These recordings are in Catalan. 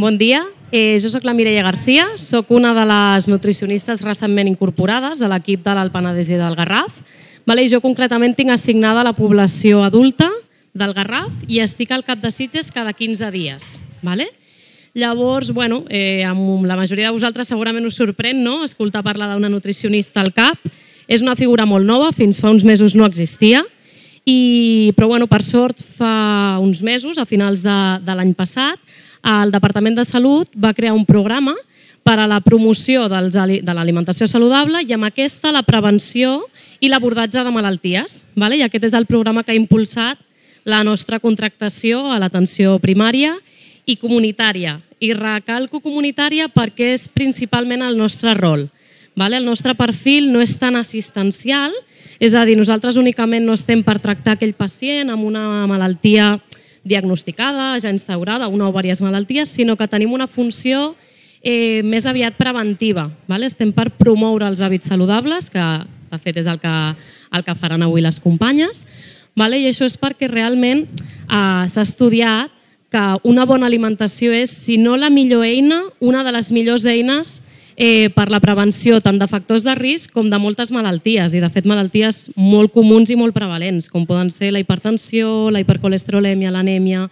Bon dia. Eh, jo sóc la Mireia Garcia, sóc una de les nutricionistes recentment incorporades a l'equip de l'Alt Penedès i del Garraf. Vale? Jo concretament tinc assignada la població adulta del Garraf i estic al cap de Sitges cada 15 dies. Vale? Llavors, bueno, eh, amb la majoria de vosaltres segurament us sorprèn no? escoltar parlar d'una nutricionista al CAP. És una figura molt nova, fins fa uns mesos no existia, i, però bueno, per sort fa uns mesos, a finals de, de l'any passat, el Departament de Salut va crear un programa per a la promoció dels, de l'alimentació saludable i amb aquesta la prevenció i l'abordatge de malalties. Vale? I aquest és el programa que ha impulsat la nostra contractació a l'atenció primària i comunitària. I recalco comunitària perquè és principalment el nostre rol. Vale? El nostre perfil no és tan assistencial, és a dir, nosaltres únicament no estem per tractar aquell pacient amb una malaltia diagnosticada, ja instaurada, una o diverses malalties, sinó que tenim una funció eh, més aviat preventiva. Vale? Estem per promoure els hàbits saludables, que de fet és el que, el que faran avui les companyes, vale? i això és perquè realment eh, s'ha estudiat que una bona alimentació és, si no la millor eina, una de les millors eines eh, per la prevenció tant de factors de risc com de moltes malalties, i de fet malalties molt comuns i molt prevalents, com poden ser la hipertensió, la hipercolesterolèmia, l'anèmia,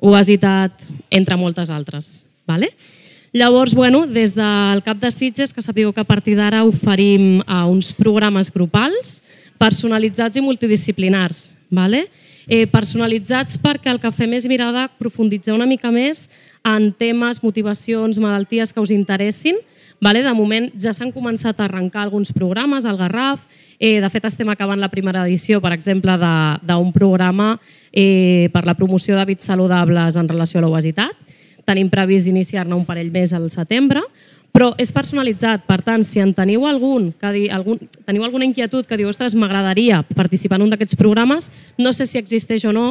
obesitat, entre moltes altres. Vale? Llavors, bueno, des del CAP de Sitges, que sapigueu que a partir d'ara oferim a uns programes grupals personalitzats i multidisciplinars. Vale? eh, personalitzats perquè el que fem és mirar de profunditzar una mica més en temes, motivacions, malalties que us interessin. Vale? De moment ja s'han començat a arrencar alguns programes al Garraf. Eh, de fet, estem acabant la primera edició, per exemple, d'un programa eh, per la promoció d'hàbits saludables en relació a l'obesitat. Tenim previst iniciar-ne un parell més al setembre, però és personalitzat. Per tant, si en teniu algun, que di, algun teniu alguna inquietud que diu, ostres, m'agradaria participar en un d'aquests programes, no sé si existeix o no,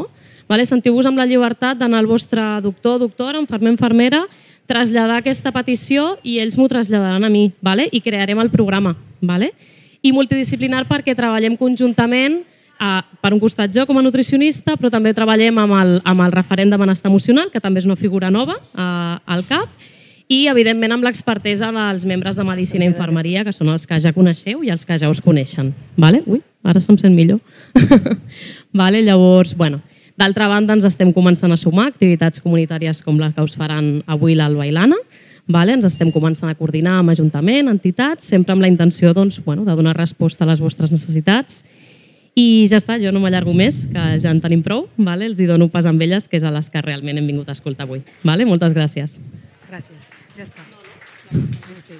vale? sentiu-vos amb la llibertat d'anar al vostre doctor, doctora, infermer, infermera, traslladar aquesta petició i ells m'ho traslladaran a mi, vale? i crearem el programa. Vale? I multidisciplinar perquè treballem conjuntament eh, per un costat jo com a nutricionista, però també treballem amb el, amb el referent de benestar emocional, que també és una figura nova eh, al CAP, i, evidentment, amb l'expertesa dels membres de Medicina i Infermeria, que són els que ja coneixeu i els que ja us coneixen. Vale? Ui, ara se'm sent millor. vale? Llavors, bueno, d'altra banda, ens estem començant a sumar activitats comunitàries com les que us faran avui l'Alba i l'Anna, Vale? Ens estem començant a coordinar amb Ajuntament, entitats, sempre amb la intenció doncs, bueno, de donar resposta a les vostres necessitats. I ja està, jo no m'allargo més, que ja en tenim prou. Vale? Els hi dono pas amb elles, que és a les que realment hem vingut a escoltar avui. Vale? Moltes gràcies. Gràcies. Ja està. Merci.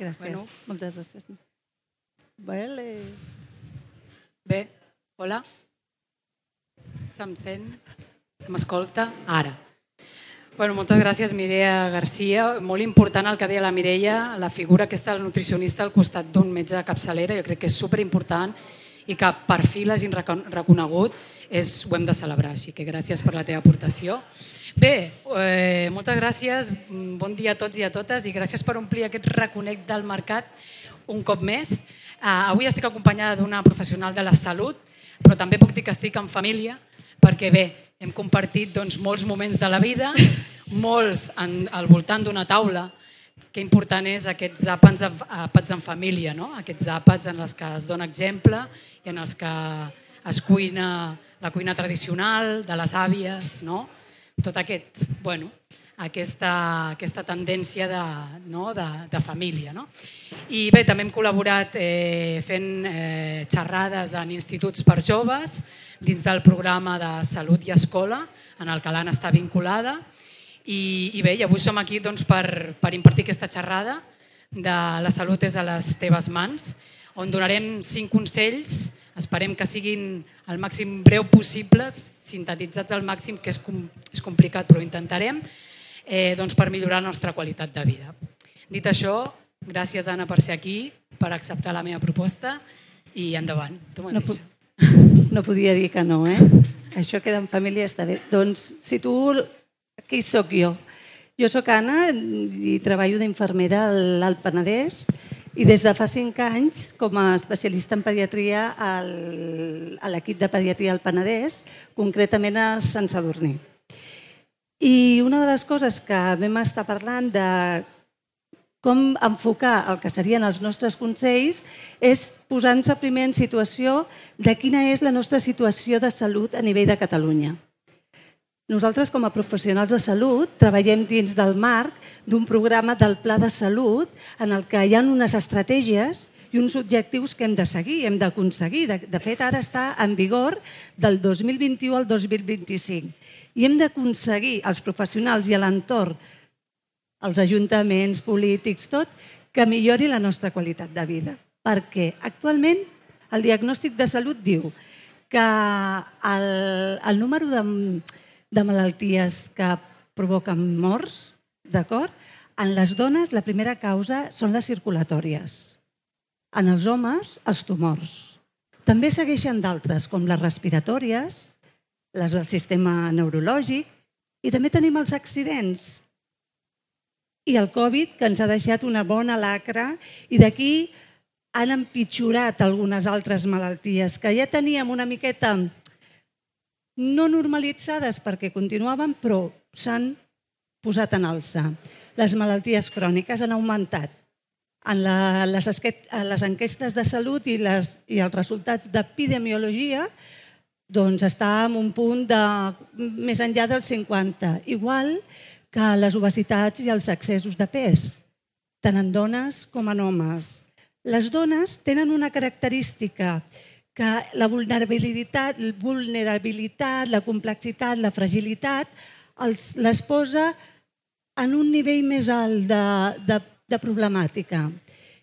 Gràcies. Bueno. Moltes gràcies. Vale. Bé, hola. Se'm sent? Se m'escolta? Ara. Bueno, moltes gràcies, Mireia Garcia. Molt important el que deia la Mireia, la figura aquesta del nutricionista al costat d'un metge de capçalera. Jo crec que és superimportant i que per fi l'hagin reconegut és, ho hem de celebrar. Així que gràcies per la teva aportació. Bé, eh, moltes gràcies, bon dia a tots i a totes i gràcies per omplir aquest reconec del mercat un cop més. Eh, avui estic acompanyada d'una professional de la salut, però també puc dir que estic en família, perquè bé, hem compartit doncs, molts moments de la vida, molts en, al voltant d'una taula, que important és aquests àpats, àpats en família, no? aquests àpats en els que es dona exemple i en els que es cuina la cuina tradicional, de les àvies, no? tot aquest, bueno, aquesta, aquesta tendència de, no? de, de família. No? I bé, també hem col·laborat eh, fent eh, xerrades en instituts per joves dins del programa de Salut i Escola, en el que l'Anna està vinculada. I, I bé, i avui som aquí doncs, per, per impartir aquesta xerrada de La salut és a les teves mans, on donarem cinc consells Esperem que siguin el màxim breu possibles, sintetitzats al màxim, que és, com, és complicat, però intentarem, eh, doncs per millorar la nostra qualitat de vida. Dit això, gràcies, Anna, per ser aquí, per acceptar la meva proposta i endavant. Tu no, po no podia dir que no, eh? Això queda en família està bé. Doncs, si tu... Qui sóc jo? Jo sóc Anna i treballo d'infermera al Penedès i des de fa cinc anys, com a especialista en pediatria al, a l'equip de pediatria al Penedès, concretament a Sant Sadurní. I una de les coses que vam estar parlant de com enfocar el que serien els nostres consells és posant-se primer en situació de quina és la nostra situació de salut a nivell de Catalunya. Nosaltres, com a professionals de salut, treballem dins del marc d'un programa del Pla de Salut en el que hi ha unes estratègies i uns objectius que hem de seguir, hem d'aconseguir. De, de fet, ara està en vigor del 2021 al 2025. I hem d'aconseguir, els professionals i l'entorn, els ajuntaments, polítics, tot, que millori la nostra qualitat de vida. Perquè actualment el diagnòstic de salut diu que el, el número de, de malalties que provoquen morts, d'acord? En les dones la primera causa són les circulatòries. En els homes, els tumors. També segueixen d'altres, com les respiratòries, les del sistema neurològic, i també tenim els accidents. I el Covid, que ens ha deixat una bona lacra, i d'aquí han empitjorat algunes altres malalties que ja teníem una miqueta no normalitzades perquè continuaven, però s'han posat en alça. Les malalties cròniques han augmentat en la, les, les enquestes de salut i, les, i els resultats d'epidemiologia doncs està en un punt de més enllà del 50, igual que les obesitats i els excessos de pes, tant en dones com en homes. Les dones tenen una característica que la vulnerabilitat, vulnerabilitat la complexitat, la fragilitat, els, les posa en un nivell més alt de, de de problemàtica.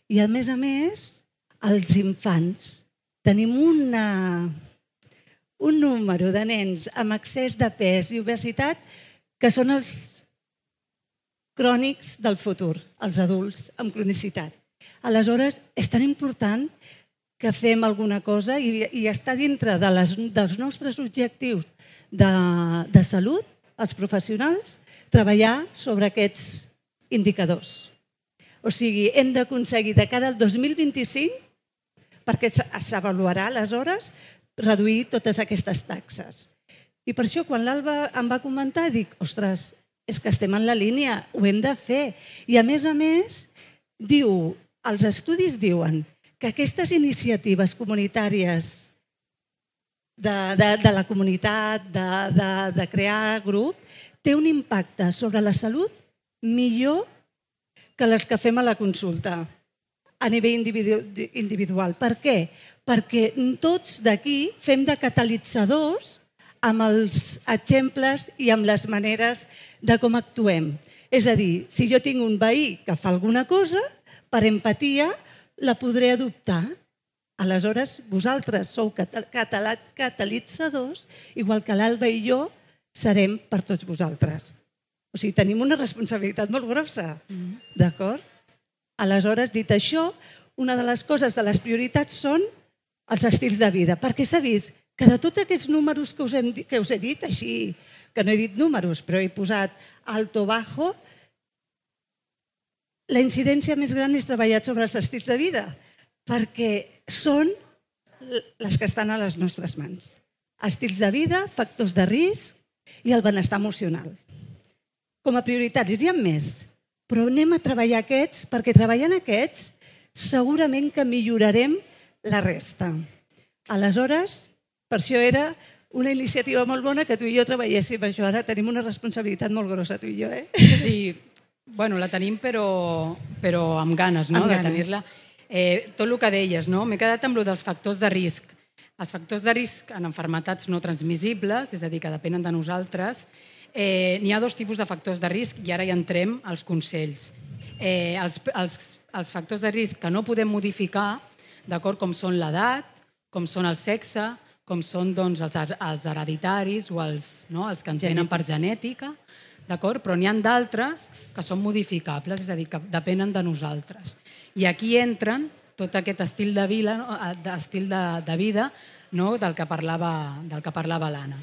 I a més a més, els infants. Tenim una, un número de nens amb excés de pes i obesitat que són els crònics del futur, els adults amb cronicitat. Aleshores, és tan important que fem alguna cosa i, i està dintre de les, dels nostres objectius de, de salut, els professionals, treballar sobre aquests indicadors. O sigui, hem d'aconseguir de cara al 2025, perquè s'avaluarà aleshores, reduir totes aquestes taxes. I per això, quan l'Alba em va comentar, dic, ostres, és que estem en la línia, ho hem de fer. I a més a més, diu, els estudis diuen que aquestes iniciatives comunitàries de, de, de la comunitat, de, de, de crear grup, té un impacte sobre la salut millor que les que fem a la consulta a nivell individual. Per què? Perquè tots d'aquí fem de catalitzadors amb els exemples i amb les maneres de com actuem. És a dir, si jo tinc un veí que fa alguna cosa, per empatia la podré adoptar. Aleshores, vosaltres sou catalitzadors, igual que l'Alba i jo serem per tots vosaltres. O sigui, tenim una responsabilitat molt grossa, mm. d'acord? Aleshores, dit això, una de les coses de les prioritats són els estils de vida, perquè s'ha vist que de tots aquests números que us, hem, que us he dit, així que no he dit números, però he posat alto, bajo, la incidència més gran és treballar sobre els estils de vida, perquè són les que estan a les nostres mans. Estils de vida, factors de risc i el benestar emocional com a prioritats. Hi ha més, però anem a treballar aquests, perquè treballant aquests segurament que millorarem la resta. Aleshores, per això era una iniciativa molt bona que tu i jo treballéssim això. Ara tenim una responsabilitat molt grossa, tu i jo, eh? Sí, bueno, la tenim però, però amb ganes, no?, amb ganes. de tenir-la. Eh, tot el que deies, no? M'he quedat amb el dels factors de risc. Els factors de risc en enfermetats no transmissibles, és a dir, que depenen de nosaltres, Eh, N'hi ha dos tipus de factors de risc i ara hi entrem als consells. Eh, els, els, els factors de risc que no podem modificar, d'acord, com són l'edat, com són el sexe, com són doncs, els, els hereditaris o els, no, els que ens venen per genètica, d'acord? Però n'hi ha d'altres que són modificables, és a dir, que depenen de nosaltres. I aquí entren tot aquest estil de, vida, no? estil de, de vida no? del que parlava, del que parlava l'Anna.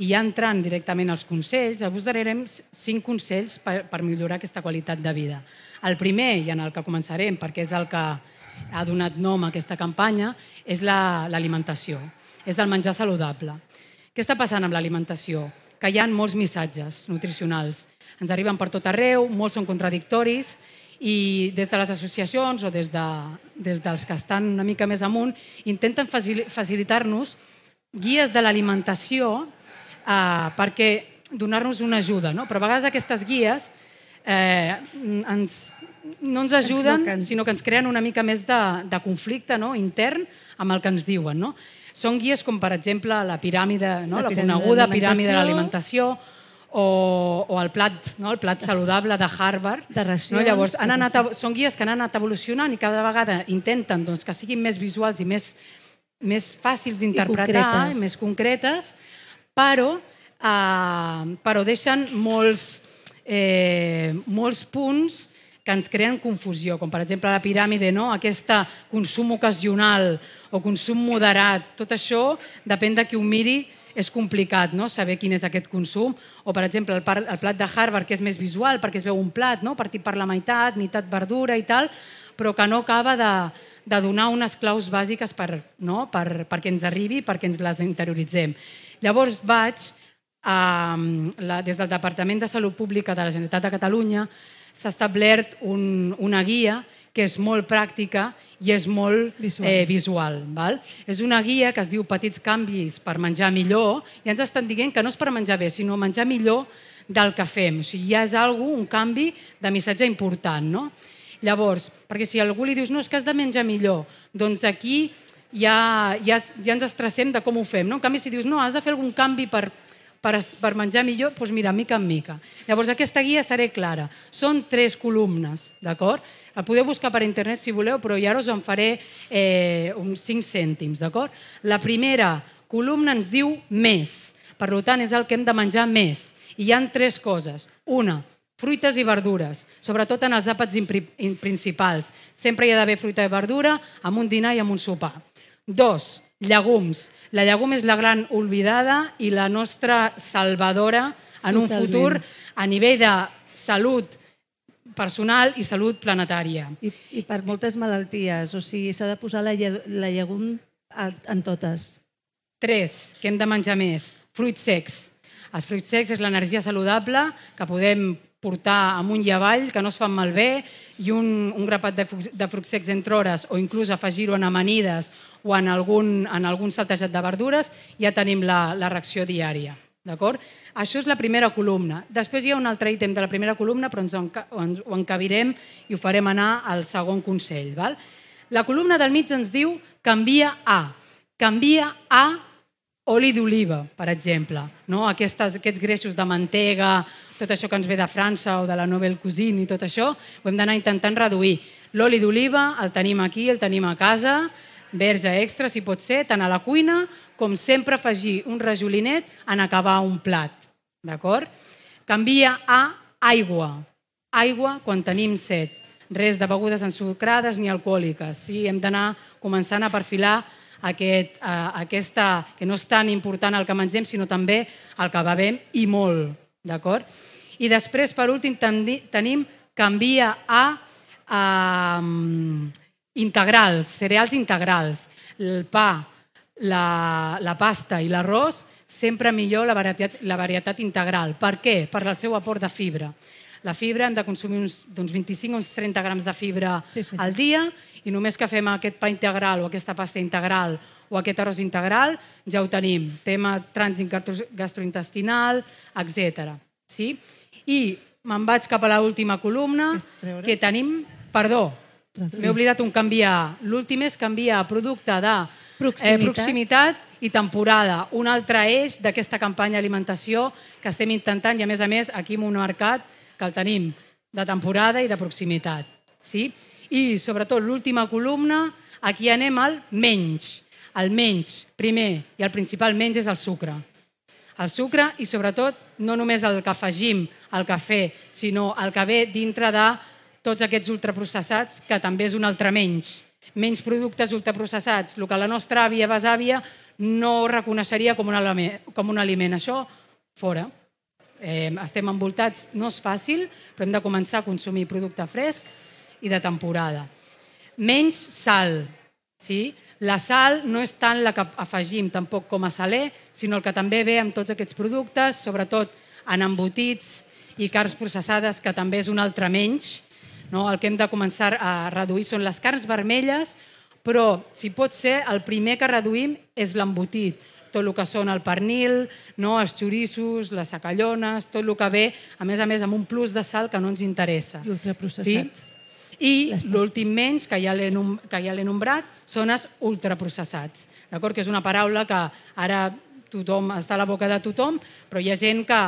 I ja entrant directament als consells, avui us donarem cinc consells per, per millorar aquesta qualitat de vida. El primer, i en el que començarem, perquè és el que ha donat nom a aquesta campanya, és l'alimentació, la, és el menjar saludable. Què està passant amb l'alimentació? que hi ha molts missatges nutricionals. Ens arriben per tot arreu, molts són contradictoris, i des de les associacions o des, de, des dels que estan una mica més amunt intenten facilitar-nos guies de l'alimentació eh, perquè donar-nos una ajuda. No? Però a vegades aquestes guies eh, ens, no ens ajuden, ens sinó que ens creen una mica més de, de conflicte no? intern amb el que ens diuen. No? Són guies com, per exemple, la piràmide, no? la, la coneguda piràmide de l'alimentació, o, o el plat, no? el plat saludable de Harvard. De racions. No? Llavors, han anat, són guies que han anat evolucionant i cada vegada intenten doncs, que siguin més visuals i més, més fàcils d'interpretar, més concretes, però, eh, però deixen molts, eh, molts punts que ens creen confusió, com per exemple la piràmide, no? aquest consum ocasional o consum moderat, tot això depèn de qui ho miri, és complicat no? saber quin és aquest consum. O, per exemple, el, par, el plat de Harvard, que és més visual, perquè es veu un plat no? partit per la meitat, meitat verdura i tal, però que no acaba de, de donar unes claus bàsiques per, no? per, perquè ens arribi, perquè ens les interioritzem. Llavors vaig, a, la, des del Departament de Salut Pública de la Generalitat de Catalunya, s'ha establert un, una guia que és molt pràctica i és molt visual. Eh, visual val? És una guia que es diu Petits canvis per menjar millor i ens estan dient que no és per menjar bé, sinó menjar millor del que fem. O sigui, ja és algú, un canvi de missatge important. No? Llavors, perquè si algú li dius no, és que has de menjar millor, doncs aquí ja, ja, ja ens estressem de com ho fem. No? En canvi, si dius no, has de fer algun canvi per, per, per menjar millor, doncs mira, mica en mica. Llavors, aquesta guia seré clara. Són tres columnes, d'acord? El podeu buscar per internet si voleu, però ara us en faré eh, uns 5 cèntims, d'acord? La primera columna ens diu més. Per tant, és el que hem de menjar més. I hi han tres coses. Una, fruites i verdures, sobretot en els àpats principals. Sempre hi ha d'haver fruita i verdura amb un dinar i amb un sopar. Dos, llegums. La llegum és la gran oblidada i la nostra salvadora en un futur a nivell de salut personal i salut planetària. I, i per moltes malalties, o sigui, s'ha de posar la, la llegum en totes. Tres, que hem de menjar més. Fruits secs. Els fruits secs és l'energia saludable que podem portar amunt i avall, que no es fan malbé, i un, un grapat de, de fruits secs entre hores, o inclús afegir-ho en amanides o en algun, en algun saltejat de verdures, ja tenim la, la reacció diària. D'acord? Això és la primera columna. Després hi ha un altre ítem de la primera columna, però ens ho encabirem i ho farem anar al segon consell. Val? La columna del mig ens diu canvia a. Canvia a oli d'oliva, per exemple. No? Aquestes, aquests greixos de mantega, tot això que ens ve de França o de la Nouvelle Cuisine i tot això, ho hem d'anar intentant reduir. L'oli d'oliva el tenim aquí, el tenim a casa, verge extra, si pot ser, tant a la cuina com sempre afegir un rajolinet en acabar un plat. D'acord? Canvia a aigua. Aigua quan tenim set. Res de begudes ensucrades ni alcohòliques. Sí? Hem d'anar començant a perfilar aquest, eh, aquesta, que no és tan important el que mengem, sinó també el que bevem i molt. D'acord? I després, per últim, tenim canvia a, a integrals, cereals integrals. El pa, la, la pasta i l'arròs, sempre millor la varietat, la varietat integral. Per què? Per el seu aport de fibra. La fibra hem de consumir uns, uns 25 o uns 30 grams de fibra sí, sí. al dia i només que fem aquest pa integral o aquesta pasta integral o aquest arròs integral, ja ho tenim. Tema trànsit gastrointestinal, etc. Sí? I me'n vaig cap a l'última columna, que tenim... Perdó, m'he oblidat un canviar. L'últim és canviar producte de proximitat. Eh, proximitat i temporada. Un altre eix d'aquesta campanya d'alimentació que estem intentant i, a més a més, aquí en un mercat que el tenim de temporada i de proximitat. Sí? I, sobretot, l'última columna, aquí anem al menys. El menys, primer, i el principal menys és el sucre. El sucre i, sobretot, no només el que afegim al cafè, sinó el que ve dintre de tots aquests ultraprocessats, que també és un altre menys menys productes ultraprocessats, el que la nostra àvia besàvia no reconeixeria com un aliment. Com un aliment. Això, fora. Eh, estem envoltats, no és fàcil, però hem de començar a consumir producte fresc i de temporada. Menys sal, sí? La sal no és tant la que afegim tampoc com a saler, sinó el que també ve amb tots aquests productes, sobretot en embotits i carns processades, que també és un altre menys. No? El que hem de començar a reduir són les carns vermelles, però, si pot ser, el primer que reduïm és l'embotit. Tot el que són el pernil, no? els xorissos, les sacallones, tot el que ve, a més a més, amb un plus de sal que no ens interessa. I ultraprocessats. Sí? I l'últim menys, que ja l'he ja nombrat, són els ultraprocessats. D'acord? Que és una paraula que ara tothom està a la boca de tothom, però hi ha gent que,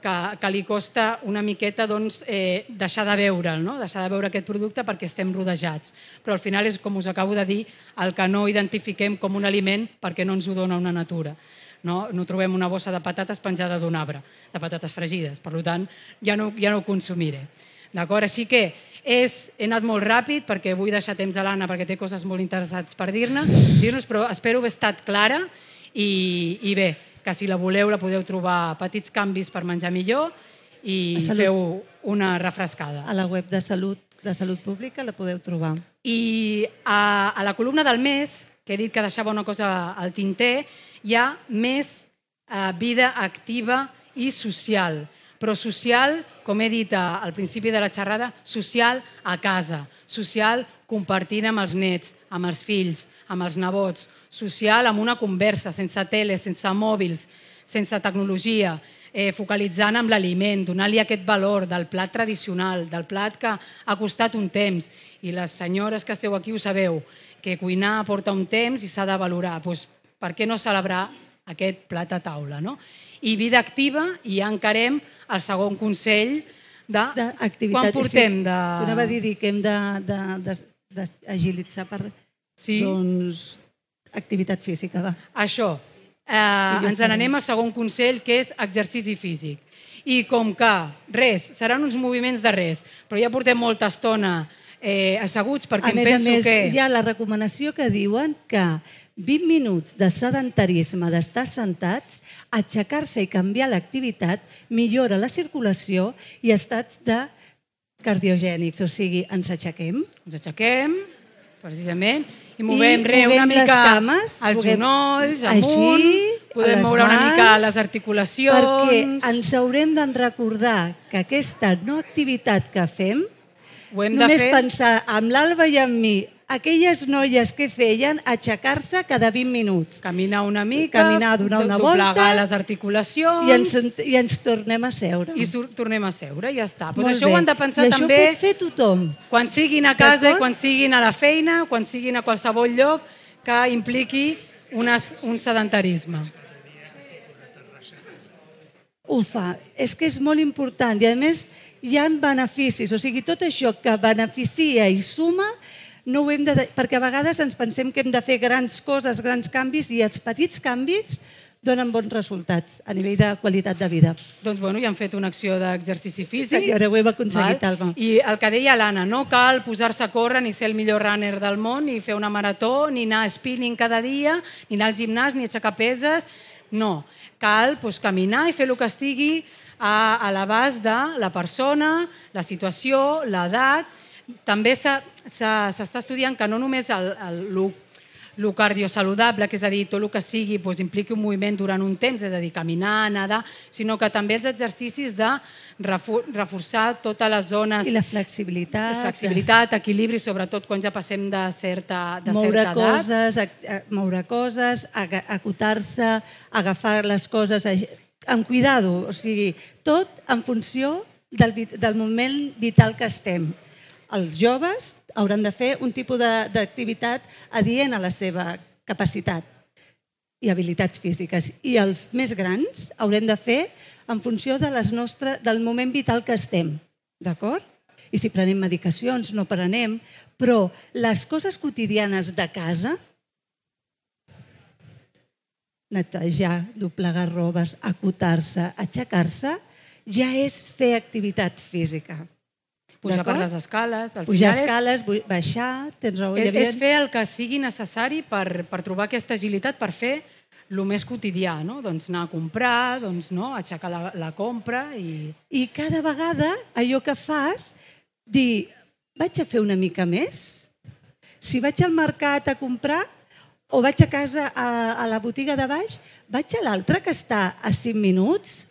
que, que li costa una miqueta doncs, eh, deixar de veure'l, no? deixar de veure aquest producte perquè estem rodejats. Però al final és, com us acabo de dir, el que no identifiquem com un aliment perquè no ens ho dona una natura. No, no trobem una bossa de patates penjada d'un arbre, de patates fregides. Per tant, ja no, ja no ho consumiré. D'acord? Així que és, he anat molt ràpid perquè vull deixar temps a l'Anna perquè té coses molt interessants per dir-ne, dir-nos, però espero haver estat clara i, i bé, que si la voleu la podeu trobar petits canvis per menjar millor i feu una refrescada. A la web de Salut, de Salut Pública la podeu trobar. I a, a la columna del mes, que he dit que deixava una cosa al tinter, hi ha més eh, vida activa i social. Però social, com he dit a, al principi de la xerrada, social a casa, social compartint amb els nets, amb els fills, amb els nebots, social amb una conversa, sense tele, sense mòbils, sense tecnologia, eh, focalitzant amb l'aliment, donant-li aquest valor del plat tradicional, del plat que ha costat un temps. I les senyores que esteu aquí ho sabeu, que cuinar porta un temps i s'ha de valorar. Doncs, per què no celebrar aquest plat a taula? No? I vida activa, i ja encarem el segon consell de... Quan portem de... Sí, anava a dir que hem d'agilitzar per Sí. doncs, activitat física. Va. Això. Eh, ens n'anem al segon consell, que és exercici físic. I com que, res, seran uns moviments de res, però ja portem molta estona eh, asseguts perquè A em més a penso més, que... hi ha la recomanació que diuen que 20 minuts de sedentarisme, d'estar sentats, aixecar-se i canviar l'activitat millora la circulació i estats de cardiogènics, o sigui, ens aixequem, Ens aixequem, precisament, i movem, I re, una movem les mica cames, els movem genolls, així, amunt, a podem moure una mans, mica les articulacions... perquè ens haurem de recordar que aquesta no activitat que fem, Ho hem de només fer... pensar amb l'Alba i amb mi, aquelles noies que feien aixecar-se cada 20 minuts. Caminar una mica, Caminar, donar una do- doblegar volta, les articulacions... I ens, I ens tornem a seure. i sur- tornem a seure, ja està. Pues Molt això ho bé. han de pensar I això també ho pot fer tothom. quan siguin a casa quan siguin a la feina, quan siguin a qualsevol lloc que impliqui unes, un sedentarisme. Ho fa. És que és molt important i a més hi ha beneficis, o sigui, tot això que beneficia i suma no ho hem de... perquè a vegades ens pensem que hem de fer grans coses, grans canvis i els petits canvis donen bons resultats a nivell de qualitat de vida. Doncs bueno, ja han fet una acció d'exercici físic. Senyora, ho hem aconseguit, val? Alba. I el que deia l'Anna, no cal posar-se a córrer ni ser el millor runner del món, ni fer una marató, ni anar spinning cada dia, ni anar al gimnàs, ni aixecar peses. No, cal pues, caminar i fer el que estigui a, a l'abast de la persona, la situació, l'edat. També s'està estudiant que no només el, el, el, el cardiosaludable, que és a dir, tot el que sigui doncs, impliqui un moviment durant un temps, és a dir, caminar, nedar, sinó que també els exercicis de reforçar totes les zones I la flexibilitat, flexibilitat, equilibri, sobretot quan ja passem de certa, de moure certa edat. coses, a, a, moure coses, acotar-se, agafar les coses amb cuidado, o sigui, tot en funció del, del moment vital que estem. Els joves hauran de fer un tipus d'activitat adient a la seva capacitat i habilitats físiques. I els més grans haurem de fer en funció de les nostres, del moment vital que estem. D'acord? I si prenem medicacions, no prenem, però les coses quotidianes de casa, netejar, doblegar robes, acotar-se, aixecar-se, ja és fer activitat física. Pujar per les escales. Al Pujar final és- escales, bu- baixar, tens raó. És, havia- és fer el que sigui necessari per, per trobar aquesta agilitat, per fer el més quotidià, no? Doncs anar a comprar, doncs, no? aixecar la, la compra i... I cada vegada allò que fas, dir, vaig a fer una mica més? Si vaig al mercat a comprar, o vaig a casa a, a la botiga de baix, vaig a l'altra que està a 5 minuts,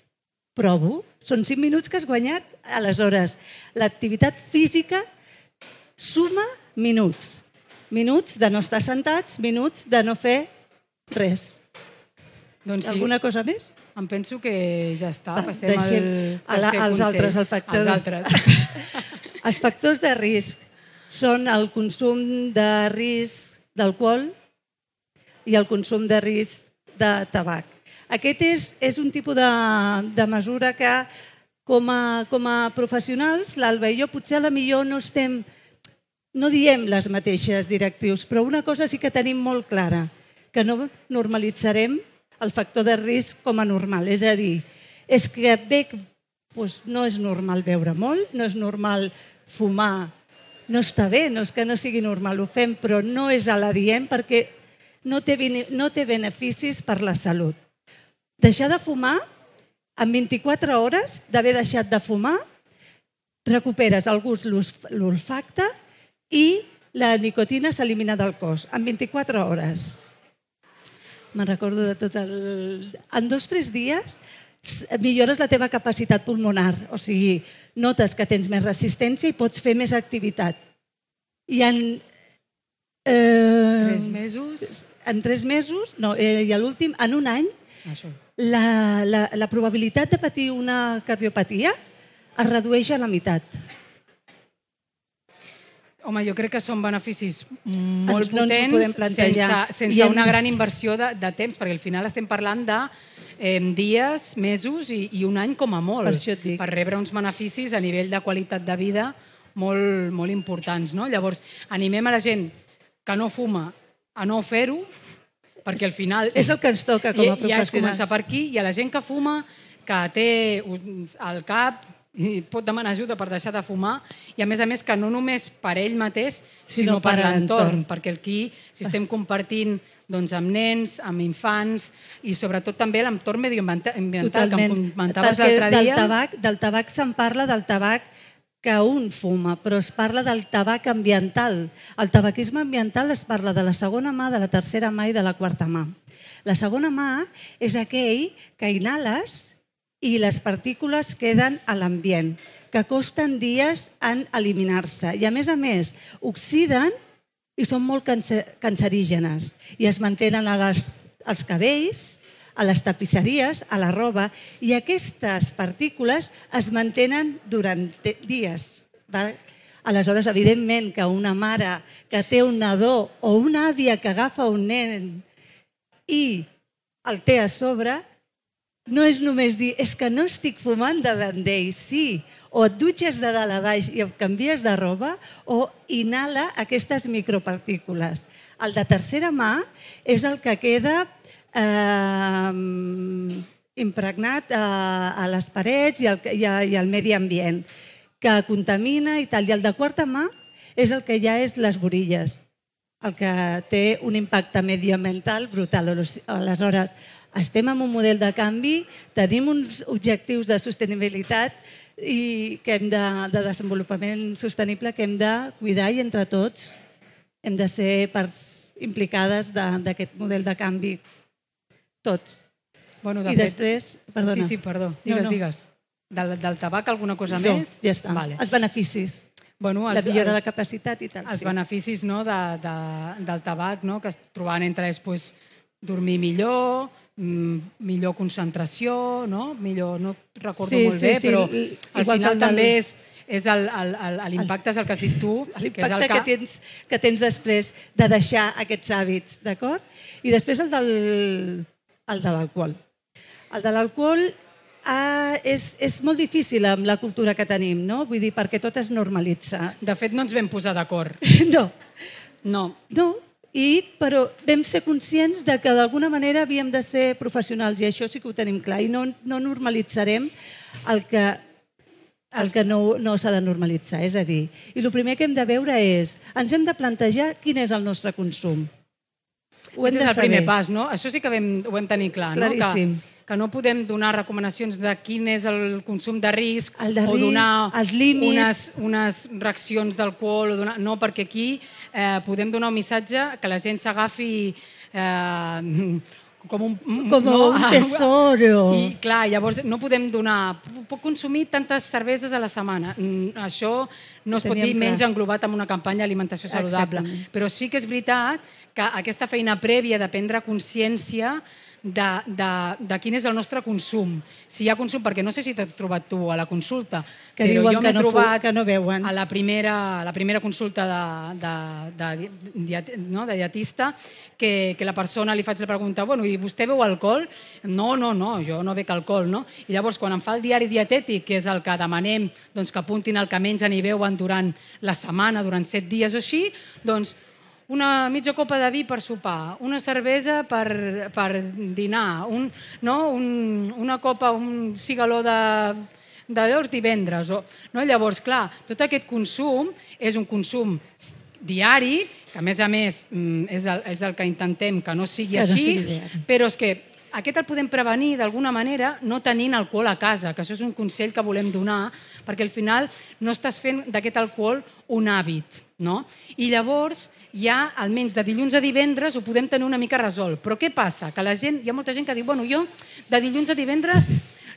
provo, són 5 minuts que has guanyat. Aleshores, l'activitat física suma minuts. Minuts de no estar sentats, minuts de no fer res. Doncs sí, Alguna cosa més? em penso que ja està. Va, Passem deixem al la- als consell. altres, al factor Als de- altres. Els factors de risc són el consum de risc d'alcohol i el consum de risc de tabac. Aquest és, és un tipus de, de mesura que com a, com a professionals, l'Alba i jo potser a la millor no estem, no diem les mateixes directrius, però una cosa sí que tenim molt clara, que no normalitzarem el factor de risc com a normal. És a dir, és que bé, doncs no és normal beure molt, no és normal fumar, no està bé, no és que no sigui normal, ho fem, però no és a la diem perquè no té, no té beneficis per la salut. Deixar de fumar, en 24 hores d'haver deixat de fumar, recuperes el gust, l'olfacte i la nicotina s'elimina del cos en 24 hores. Me'n recordo de tot el... En dos o tres dies millores la teva capacitat pulmonar, o sigui, notes que tens més resistència i pots fer més activitat. I en... Eh, Tres mesos. En tres mesos, no, eh, i l'últim, en un any. La, la, la probabilitat de patir una cardiopatia es redueix a la meitat. Home, jo crec que són beneficis molt no potents sense, sense I una gran inversió de, de temps, perquè al final estem parlant de eh, dies, mesos i, i un any com a molt, Per per rebre uns beneficis a nivell de qualitat de vida molt, molt importants. No? Llavors, animem a la gent que no fuma a no fer-ho, perquè al final... És el que ens toca com a I- Ja és professionals. començar per aquí, i a la gent que fuma, que té al cap i pot demanar ajuda per deixar de fumar i a més a més que no només per ell mateix sinó, Sinó per per l'entorn. perquè aquí si estem compartint doncs, amb nens, amb infants i sobretot també l'entorn mediambiental ambiental, que em comentaves l'altre del dia. tabac, del tabac se'n parla del tabac que un fuma, però es parla del tabac ambiental. El tabaquisme ambiental es parla de la segona mà, de la tercera mà i de la quarta mà. La segona mà és aquell que inhales i les partícules queden a l'ambient, que costen dies en eliminar-se. I a més a més, oxiden i són molt cance- cancerígenes i es mantenen a les, als cabells, a les tapisseries, a la roba, i aquestes partícules es mantenen durant dies. Va? Aleshores, evidentment, que una mare que té un nadó o una àvia que agafa un nen i el té a sobre, no és només dir, és que no estic fumant davant d'ell, sí, o et dutxes de dalt a baix i et canvies de roba, o inhala aquestes micropartícules. El de tercera mà és el que queda eh, impregnat a, a les parets i al, i, a, i al medi ambient, que contamina i tal. I el de quarta mà és el que ja és les borilles, el que té un impacte medioambiental brutal. Aleshores, estem en un model de canvi, tenim uns objectius de sostenibilitat i que hem de, de desenvolupament sostenible que hem de cuidar i entre tots hem de ser parts implicades de- d'aquest model de canvi. Tots. bueno, de I fet, després, perdona. sí, sí, perdó, digues, no. digues del, del tabac alguna cosa No, més? ja està. vale. Els beneficis. bueno, la millora de la capacitat i tal. els sí. beneficis no, de, de, del tabac, no, que es trobaven entre ells pues, dormir millor, mm, millor concentració, no? millor, no recordo Sí, molt sí, bé, sí, però l- al final el també és, és el- el- el- l'impacte és el que has dit tu, que és l'impacte el que, que, tens, que tens després de deixar aquests hàbits, d'acord? I després el del, el de l'alcohol. El de l'alcohol ah, és, és molt difícil amb la cultura que tenim, no? Vull dir, perquè tot es normalitza. De fet, no ens vam posar d'acord. No, No, no. I, però vam ser conscients de que d'alguna manera havíem de ser professionals i això sí que ho tenim clar i no, no normalitzarem el que, el que no, no s'ha de normalitzar. És a dir, i el primer que hem de veure és, ens hem de plantejar quin és el nostre consum. Ho hem de és el primer saber. pas, no? Això sí que vam, ho vam tenir clar, Claríssim. no? Que, que no podem donar recomanacions de quin és el consum de risc El de o risc, donar els límits. unes, unes reaccions d'alcohol. o Donar... No, perquè aquí eh, podem donar un missatge que la gent s'agafi eh, com un, Com un tesoro. I clar, llavors no podem donar... Puc consumir tantes cerveses a la setmana. Mm, Això no es pot Teníem dir clar. menys englobat en una campanya d'alimentació saludable. Exactament. Però sí que és veritat que aquesta feina prèvia de prendre consciència de, de, de quin és el nostre consum. Si hi ha consum, perquè no sé si t'has trobat tu a la consulta, Que però diuen jo m'he no trobat que no veuen. a la primera, a la primera consulta de, de, de, diet, no, de dietista que, que la persona li faig la pregunta bueno, i vostè veu alcohol? No, no, no, jo no bec alcohol, no? I llavors, quan em fa el diari dietètic, que és el que demanem doncs, que apuntin el que mengen i beuen durant la setmana, durant set dies o així, doncs una mitja copa de vi per sopar, una cervesa per, per dinar, un, no? un, una copa, un cigaló de, d'allò els divendres. O, no? Llavors, clar, tot aquest consum és un consum diari, que a més a més mm, és el, és el que intentem que no sigui Que no així, sigui diari. però és que aquest el podem prevenir d'alguna manera no tenint alcohol a casa, que això és un consell que volem donar, perquè al final no estàs fent d'aquest alcohol un hàbit. No? I llavors ja almenys de dilluns a divendres ho podem tenir una mica resolt. Però què passa? Que la gent, hi ha molta gent que diu bueno, jo de dilluns a divendres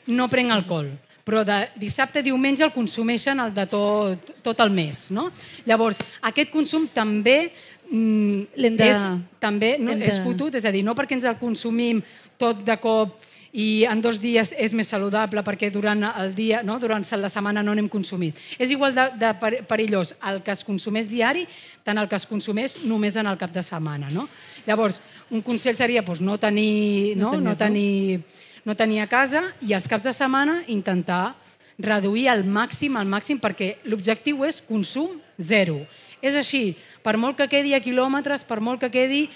no prenc alcohol però de dissabte a diumenge el consumeixen el de tot, tot el mes. No? Llavors, aquest consum també mm, de- és, també no, de- és fotut, és a dir, no perquè ens el consumim tot de cop i en dos dies és més saludable perquè durant el dia, no, durant la setmana no n'hem consumit. És igual de, de per- perillós el que es consumeix diari tant el que es consumeix només en el cap de setmana. No? Llavors, un consell seria doncs, no tenir, no, no, tenir, no tenir a casa i els caps de setmana intentar reduir al màxim, al màxim, perquè l'objectiu és consum zero. És així, per molt que quedi a quilòmetres, per molt que quedi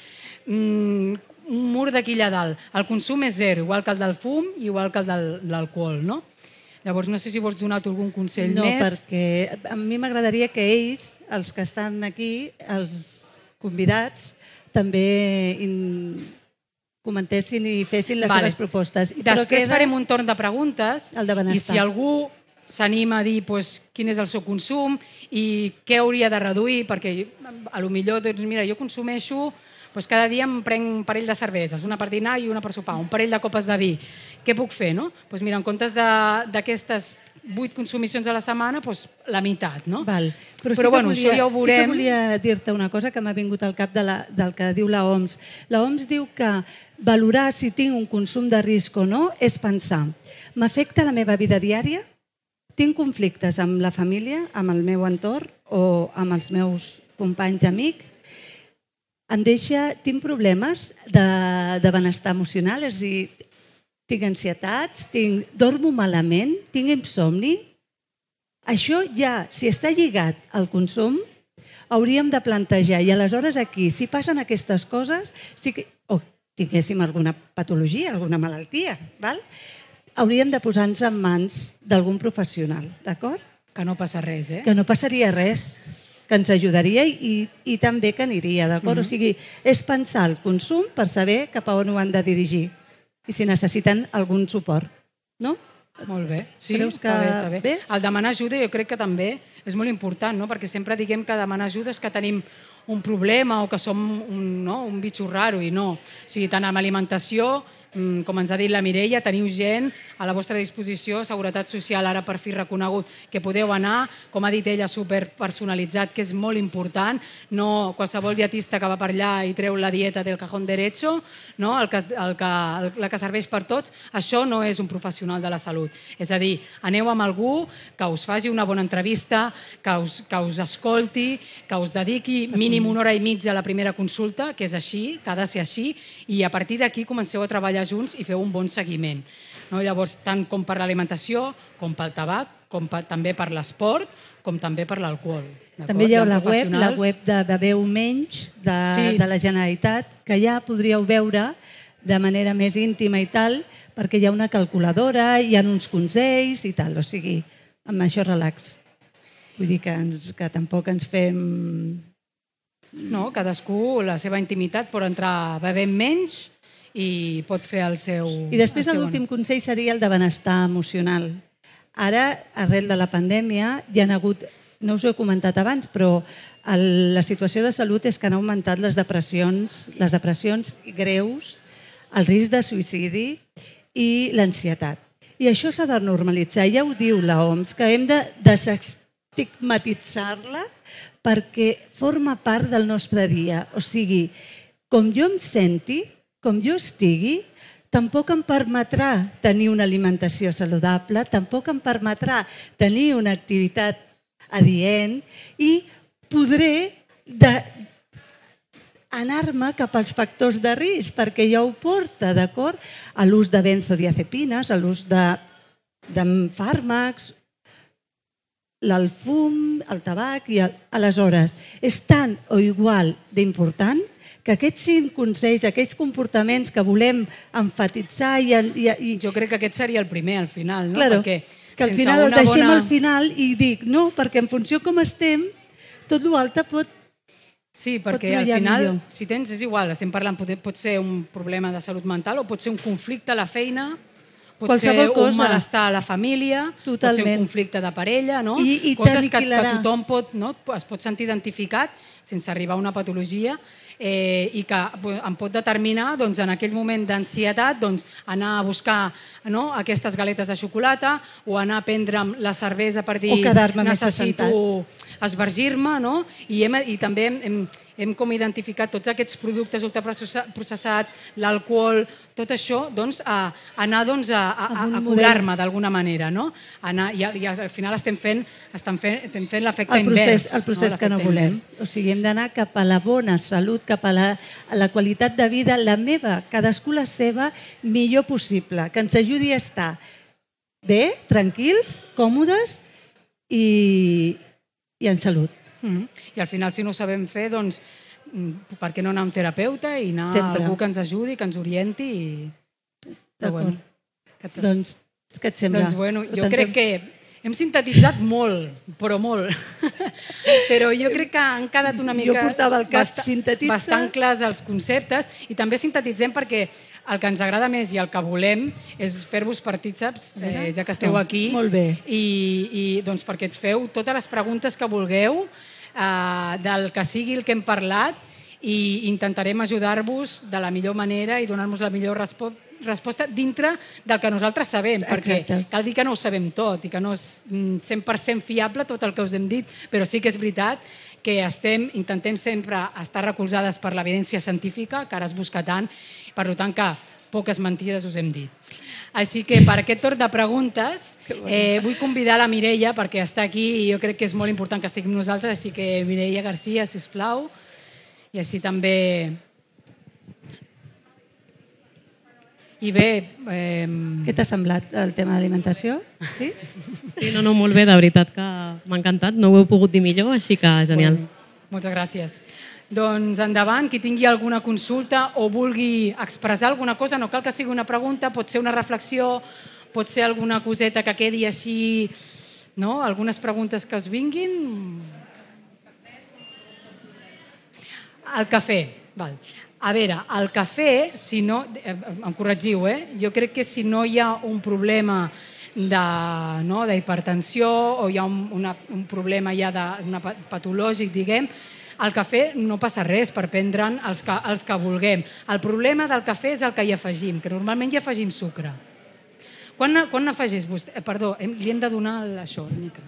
mm, un mur d'aquí allà dalt, el consum és zero, igual que el del fum i igual que el de l'alcohol, no? Llavors, no sé si vols donar algun consell no, més. perquè a mi m'agradaria que ells, els que estan aquí, els convidats, també in... comentessin i fessin les Vale. seves propostes. Després farem un torn de preguntes El de i benestar. si algú s'anima a dir pues, quin és el seu consum i què hauria de reduir, perquè a lo millor, doncs, mira, jo consumeixo doncs cada dia em prenc un parell de cerveses, una per dinar i una per sopar, un parell de copes de vi. Què puc fer, no? Doncs mira, en comptes de- d'aquestes vuit consumicions a la setmana, doncs la meitat, no? Val. Però, sí que bueno, volia, això ja ho Sí que veurem. volia dir-te una cosa que m'ha vingut al cap de la, del que diu la OMS. La OMS diu que valorar si tinc un consum de risc o no és pensar, m'afecta la meva vida diària? Tinc conflictes amb la família, amb el meu entorn o amb els meus companys i amics? Em deixa, tinc problemes de, de benestar emocional, és a dir, tinc ansietats, tinc, dormo malament, tinc insomni, això ja, si està lligat al consum, hauríem de plantejar. I aleshores aquí, si passen aquestes coses, sí que, o tinguéssim alguna patologia, alguna malaltia, val? hauríem de posar-nos en mans d'algun professional, d'acord? Que no passa res, eh? Que no passaria res, que ens ajudaria i, i també que aniria, d'acord? O sigui, és pensar el consum per saber cap a on ho han de dirigir i si necessiten algun suport, no? Molt bé. Sí, Creus està que bé, està bé. bé? El demanar ajuda jo crec que també és molt important, no? perquè sempre diguem que demanar ajuda és que tenim un problema o que som un, no? un bitxo raro i no. O sigui, tant amb alimentació, mm, com ens ha dit la Mireia, teniu gent a la vostra disposició, Seguretat Social ara per fi reconegut, que podeu anar, com ha dit ella, superpersonalitzat, que és molt important, no qualsevol dietista que va per allà i treu la dieta del cajón derecho, no? el que, el que, el, la que serveix per tots, això no és un professional de la salut. És a dir, aneu amb algú que us faci una bona entrevista, que us, que us escolti, que us dediqui mínim una hora i mitja a la primera consulta, que és així, que ha de ser així, i a partir d'aquí comenceu a treballar junts i feu un bon seguiment. No? Llavors, tant com per l'alimentació, com pel tabac, com per, també per l'esport, com també per l'alcohol. També hi ha la web, la web de Bebeu Menys de, Sí. de la Generalitat, que ja podríeu veure de manera més íntima i tal, perquè hi ha una calculadora, hi ha uns consells i tal, o sigui, amb això relax. Vull dir que, ens, que tampoc ens fem... No, cadascú, la seva intimitat, pot entrar bevent menys i pot fer el seu... I després l'últim consell seria el de benestar emocional. Ara, arrel de la pandèmia, hi ha hagut no us ho he comentat abans, però el, la situació de salut és que han augmentat les depressions, les depressions greus, el risc de suïcidi i l'ansietat. I això s'ha de normalitzar. Ja ho diu la OMS, que hem de desestigmatitzar-la perquè forma part del nostre dia. O sigui, com jo em senti, com jo estigui, tampoc em permetrà tenir una alimentació saludable, tampoc em permetrà tenir una activitat adient i podré de, anar-me cap als factors de risc, perquè ja ho porta, d'acord? A l'ús de benzodiazepines, a l'ús de, de fàrmacs, el fum, el tabac i el... aleshores és tan o igual d'important que aquests cinc consells, aquests comportaments que volem enfatitzar i, i, i... Jo crec que aquest seria el primer, al final, no? Claro, Perquè que al final el deixem bona- al final i dic, no, perquè en funció com estem, tot l'altre pot... Sí, perquè al final, millor. si tens, és igual, estem parlant, pot, pot ser un problema de salut mental o pot ser un conflicte a la feina, pot Qualsevol ser cosa. un malestar a la família, pot ser Totalment. un conflicte de parella, no? I- i Coses que, que tothom pot, no? es pot sentir identificat sense arribar a una patologia eh, i que em pot determinar doncs, en aquell moment d'ansietat doncs, anar a buscar no? aquestes galetes de xocolata o anar a prendre'm la cervesa per dir necessito esvergir-me, no? I, hem, i també hem, hem, hem com identificat tots aquests productes ultraprocessats, l'alcohol, tot això, doncs, a, anar doncs, a, a, a, curar-me d'alguna manera, no? A Anar, i, al- I al final estem fent, estem fent, estem fent l'efecte El invers. el procés que no volem. invers. O sigui, hem d'anar cap a la bona salut, cap a la, a la qualitat de vida, la meva, cadascú la seva, millor possible, que ens ajudi a estar bé, tranquils, còmodes i, i en salut. Mm I al final, si no ho sabem fer, doncs, mm, per què no anar a un terapeuta i anar Sempre. a algú que ens ajudi, que ens orienti i... D'acord. que t- Doncs, què et sembla? Doncs bueno, jo Tanquem? crec que hem sintetitzat molt, però molt. però jo crec que han quedat una mica... Jo portava el cap basta- sintetitza. Bastant clars els conceptes i també sintetitzem perquè el que ens agrada més i el que volem és fer-vos partíceps, eh, ja que esteu Oh, aquí. molt bé. I, i doncs perquè ens feu totes les preguntes que vulgueu eh, del que sigui el que hem parlat i intentarem ajudar-vos de la millor manera i donar-vos la millor respo resposta dintre del que nosaltres sabem, perquè Exacte. cal dir que no ho sabem tot i que no és mm, 100% fiable tot el que us hem dit, però sí que és veritat que estem, intentem sempre estar recolzades per l'evidència científica, que ara es busca tant, per tant que poques mentides us hem dit. Així que per aquest torn de preguntes eh, vull convidar la Mireia perquè està aquí i jo crec que és molt important que estigui amb nosaltres, així que Mireia Garcia, si us plau, i així també... I bé, eh, Què t'ha semblat el tema d'alimentació? Sí? Sí, no, no, molt bé, de veritat que m'ha encantat. No ho heu pogut dir millor, així que genial. Moltes gràcies. Doncs endavant, qui tingui alguna consulta o vulgui expressar alguna cosa, no cal que sigui una pregunta, pot ser una reflexió, pot ser alguna coseta que quedi així, no? algunes preguntes que us vinguin. El cafè, val. A veure, el cafè, si no, eh, em corregiu, eh? jo crec que si no hi ha un problema de, no, d'hipertensió o hi ha un, una, un problema ja de, una, pa- patològic, diguem, el cafè no passa res per prendre'n els que, els que vulguem. El problema del cafè és el que hi afegim, que normalment hi afegim sucre. Quan, quan n'afegeix vostè? Eh, perdó, hem, li hem de donar això, el micro.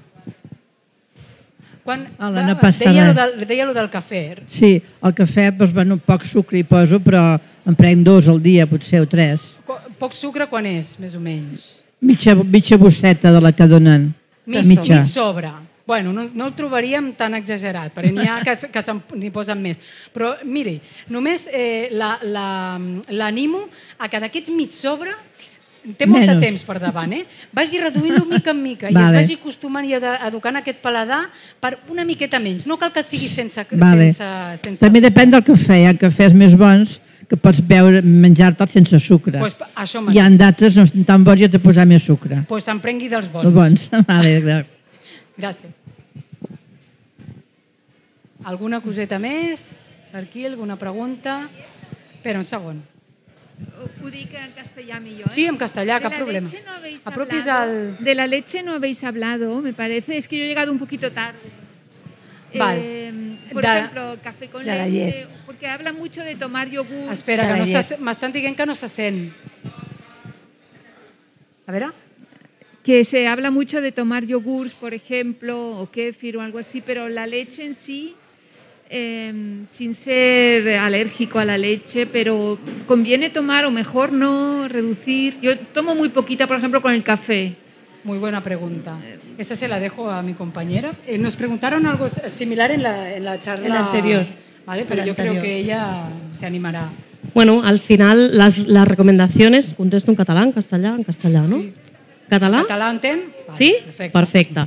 Quan, Hola, no va, passa deia, lo del, deia lo del cafè. Sí, el cafè, doncs, bueno, poc sucre hi poso, però en prenc dos al dia, potser, o tres. Poc sucre quan és, més o menys? Mitja, mitja bosseta de la que donen. Mig, mitja. mig sobre. Bueno, no, no el trobaríem tan exagerat, perquè n'hi ha que, que n'hi posen més. Però, miri, només eh, la- la- l'animo a que d'aquests mig sobre té molt de temps per davant, eh? Vagi reduint-lo mica en mica i Vale. es vagi acostumant i ed- educant aquest paladar per una miqueta menys. No cal que sigui sense... Vale. sense, sense També depèn del cafè. Hi ha cafès més bons que pots beure, menjar-te'l sense sucre. Pues, això Hi ha mateix. d'altres no estan tan bons i has de posar més sucre. Pues te'n prengui dels bons. Els bons. Vale, clar. Gràcies. Alguna coseta més? Per aquí, alguna pregunta? Espera un segon. Ho dic en castellà millor. ¿eh? Sí, en castellà, De cap la problema. leche no habéis Apropis al... De la leche no habéis hablado, me parece. Es que yo he llegado un poquito tarde. Vale. Eh, por De- ejemplo, el café con leche, llet. porque habla mucho de tomar yogur. Espera, De que no m'estan dient que no se sent. A veure? que se habla mucho de tomar yogurts, por ejemplo, o kéfir o algo así, pero la leche en sí, eh, sin ser alérgico a la leche, pero conviene tomar o mejor no reducir. Yo tomo muy poquita, por ejemplo, con el café. Muy buena pregunta. Esa se la dejo a mi compañera. Eh, nos preguntaron algo similar en la, en la charla En la anterior. Vale, pero En la yo creo anterior. que ella se animará. Bueno, al final, les, les recomanacions, contesto en català, en castellà, en castellà, no? Sí. Català? Català entén? Vale, Sí? Perfecte. Perfecte.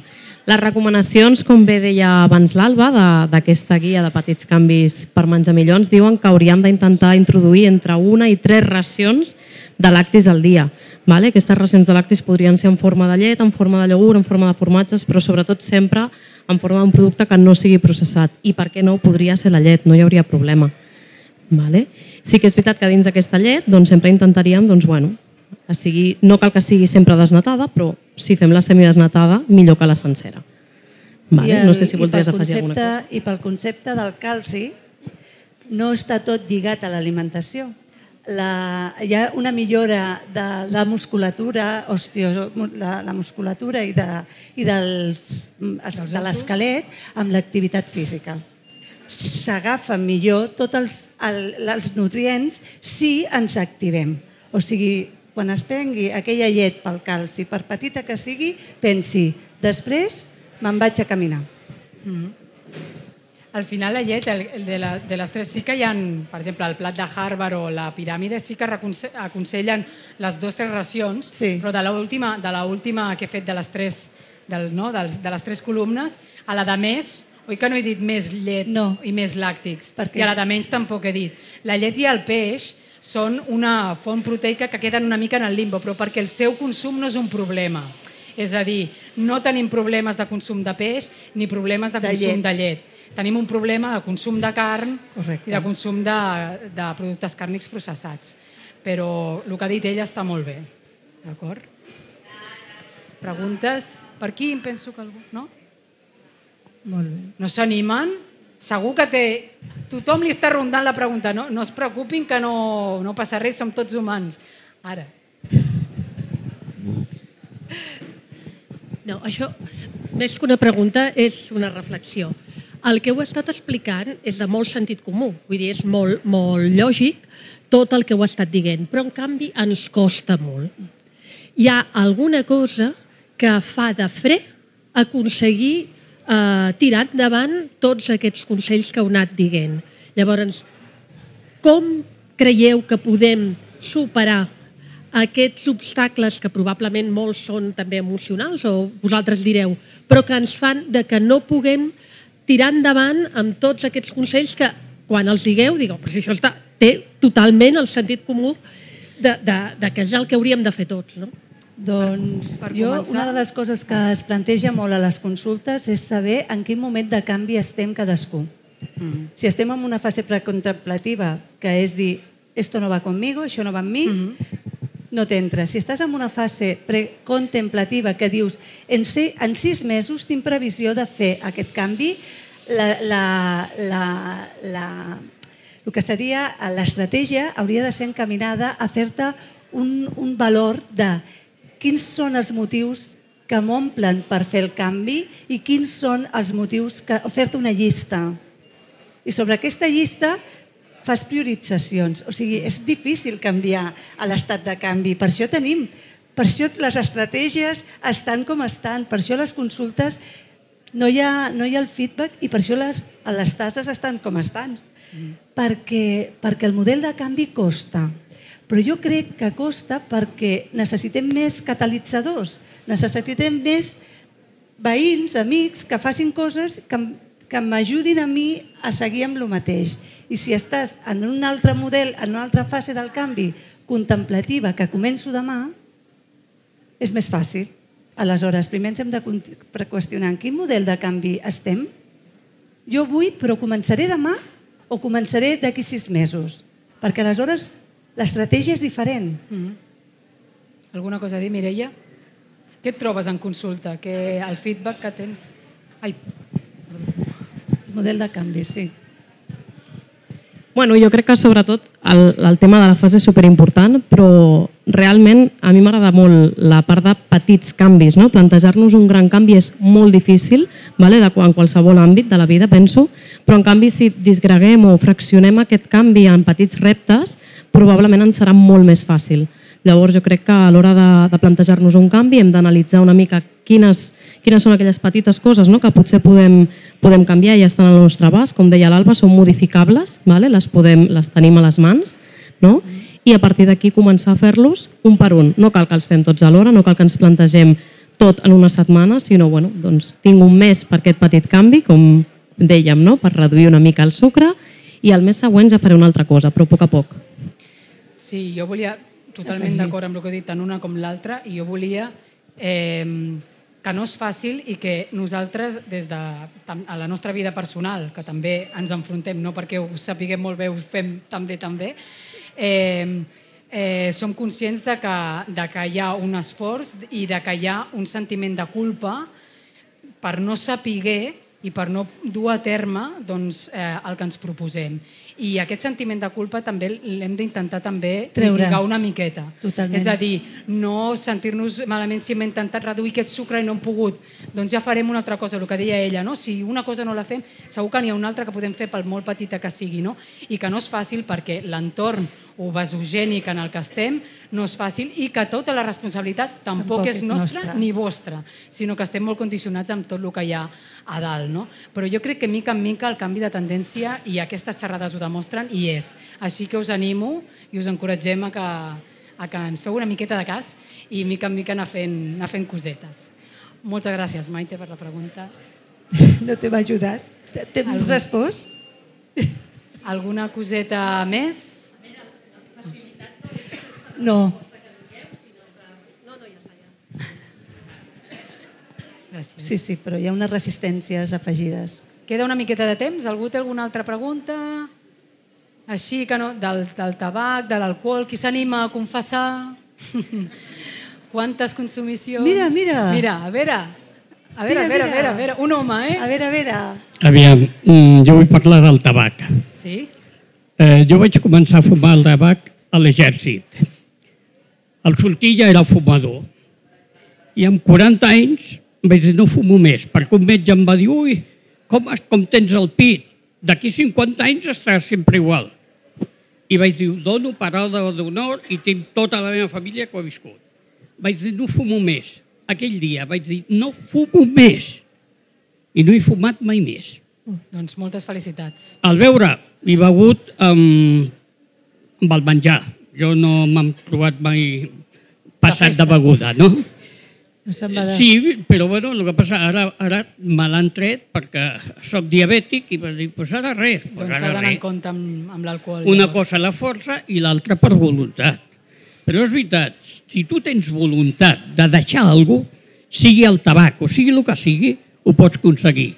Les recomanacions, com bé deia abans l'Alba, d'aquesta guia de petits canvis per menjar millor, ens diuen que hauríem d'intentar introduir entre una i tres racions de lactis al dia. Vale? Aquestes racions de lactis podrien ser en forma de llet, en forma de iogurt, en forma de formatges, però sobretot sempre en forma d'un producte que no sigui processat. I per què no? Podria ser la llet, no hi hauria problema. Vale? Sí que és veritat que dins d'aquesta llet doncs, sempre intentaríem, doncs, bueno, que sigui, no cal que sigui sempre desnatada, però si fem la semidesnatada, millor que la sencera. Vale? no sé si voldries afegir alguna cosa. I pel concepte del calci, no està tot lligat a l'alimentació. La, hi ha una millora de la musculatura, osteo, la, la musculatura i, de, i dels, de l'esquelet amb l'activitat física. S'agafen millor tots els, el, els nutrients si ens activem. O sigui, quan es prengui aquella llet pel calci, per petita que sigui, pensi, després me'n vaig a caminar. Al final la llet, el, el de, la, de les tres sí que hi ha, per exemple, el plat de Harvard o la piràmide sí que aconsellen les dues tres racions, Sí. però de l'última de l'última que he fet de les tres del, no, dels, de les tres columnes, a la de més, oi que no he dit més llet No. i més làctics? I a la de menys tampoc he dit. La llet i el peix són una font proteica que queden una mica en el limbo, però perquè el seu consum no és un problema. És a dir, no tenim problemes de consum de peix ni problemes de, De consum llet. de llet. Tenim un problema de consum de carn Correcte. i de consum de, de productes càrnics processats. Però el que ha dit ella està molt bé. D'acord? Preguntes? Per aquí em penso que algú... No? Molt bé. No s'animen? Segur que té... Tothom li està rondant la pregunta. No, no es preocupin que no, no passa res, som tots humans. Ara. No, això, més que una pregunta, és una reflexió. El que heu estat explicant és de molt sentit comú, vull dir, és molt, molt lògic tot el que heu estat dient, però en canvi ens costa molt. Hi ha alguna cosa que fa de fre aconseguir eh, tirar endavant tots aquests consells que heu anat dient. Llavors, com creieu que podem superar aquests obstacles que probablement molts són també emocionals o vosaltres direu, però que ens fan de que no puguem tirar endavant amb tots aquests consells que quan els digueu, digueu, però si això està, té totalment el sentit comú de, de, de que és el que hauríem de fer tots. No? Doncs Per jo, començar- una de les coses que es planteja molt a les consultes és saber en quin moment de canvi estem cadascú. Mm. Si estem en una fase precontemplativa, que és dir, esto no va conmigo, això no va amb mi, no t'entra. Si estàs en una fase precontemplativa que dius, en, ser, en sis mesos tinc previsió de fer aquest canvi, la, la, la, la, el que seria l'estratègia hauria de ser encaminada a fer-te un, un valor de quins són els motius que m'omplen per fer el canvi i quins són els motius que... fer-te una llista. I sobre aquesta llista fas prioritzacions. O sigui, és difícil canviar a l'estat de canvi. Per això tenim, per això les estratègies estan com estan, per això les consultes no hi ha, no hi ha el feedback i per això les, les tasses estan com estan. Mm. Perquè, perquè el model de canvi costa. Però jo crec que costa perquè necessitem més catalitzadors, necessitem més veïns, amics, que facin coses que, que m'ajudin a mi a seguir amb el mateix. I si estàs en un altre model, en una altra fase del canvi contemplativa que començo demà, és més fàcil. Aleshores, primer ens hem de qüestionar en quin model de canvi estem. Jo vull, però començaré demà o començaré d'aquí sis mesos. Perquè aleshores L'estratègia és diferent. Mm. Alguna cosa a dir, Mireia? Què et trobes en consulta? Que el feedback que tens... Ai, Model de canvi, sí. Bueno, jo crec que sobretot el, el tema de la fase és superimportant, però realment a mi m'agrada molt la part de petits canvis. No? Plantejar-nos un gran canvi és molt difícil, vale? de en qualsevol àmbit de la vida, penso, però en canvi si disgreguem o fraccionem aquest canvi en petits reptes, probablement ens serà molt més fàcil. Llavors jo crec que a l'hora de, de plantejar-nos un canvi hem d'analitzar una mica quines, quines són aquelles petites coses no? que potser podem, podem canviar i estan al nostre abast. Com deia l'Alba, són modificables, vale? les, podem, les tenim a les mans, no? i a partir d'aquí començar a fer-los un per un. No cal que els fem tots alhora, no cal que ens plantegem tot en una setmana, sinó bueno, doncs, tinc un mes per aquest petit canvi, com dèiem, no? per reduir una mica el sucre, i al mes següent ja faré una altra cosa, però a poc a poc. Sí, jo volia, totalment d'acord amb el que he dit, tant una com l'altra, i jo volia eh, que no és fàcil i que nosaltres, des de a la nostra vida personal, que també ens enfrontem, no perquè ho sapiguem molt bé, ho fem també també, eh, eh, som conscients de que, de que hi ha un esforç i de que hi ha un sentiment de culpa per no sapiguer i per no dur a terme doncs, eh, el que ens proposem. I aquest sentiment de culpa també l'hem d'intentar també Treure. una miqueta. Totalment. És a dir, no sentir-nos malament si hem intentat reduir aquest sucre i no hem pogut. Doncs ja farem una altra cosa, el que deia ella. No? Si una cosa no la fem, segur que n'hi ha una altra que podem fer pel molt petita que sigui. No? I que no és fàcil perquè l'entorn obesogènic en el que estem no és fàcil i que tota la responsabilitat tampoc, Tampoc és, és nostra, nostra. ni vostra, sinó que estem molt condicionats amb tot el que hi ha a dalt. No? Però jo crec que mica en mica el canvi de tendència i aquestes xerrades ho demostren i és. Així que us animo i us encoratgem a que, a que ens feu una miqueta de cas i mica en mica anar fent, anar fent cosetes. Moltes gràcies, Maite, per la pregunta. No t'hem ajudat? T'hem respost? Alguna coseta més? No. Gràcies. Sí, sí, però hi ha unes resistències afegides. Queda una miqueta de temps. Algú té alguna altra pregunta? Així que no, del, del tabac, de l'alcohol, qui s'anima a confessar? Quantes consumicions? Mira, mira. Mira, a veure, a veure, Mira, a veure, a mira. veure, a veure, un home, eh? A veure, a veure. Aviam, mm, jo vull parlar del tabac. Sí? Eh, jo vaig començar a fumar el tabac a l'exèrcit. El sortilla era fumador. I amb 40 anys vaig dir no fumo més, perquè un metge em va dir ui, com, es- com tens el pit? D'aquí 50 anys estaràs sempre igual. I vaig dir, dono paraula d'honor i tinc tota la meva família que ho ha viscut. Vaig dir, no fumo més. Aquell dia vaig dir, no fumo més. I no he fumat mai més. Doncs moltes felicitats. Al veure, he begut amb, amb el menjar. Jo no m'hem trobat mai passat de beguda, no? De... Sí, però bueno, el que passa, ara, ara me l'han tret perquè sóc diabètic i va dir, pues ara res. Pues Doncs s'ha d'anar en compte amb, amb l'alcohol. Una llavors. cosa la força i l'altra per voluntat. Però és veritat, si tu tens voluntat de deixar alguna cosa, sigui el tabac o sigui el que sigui, ho pots aconseguir.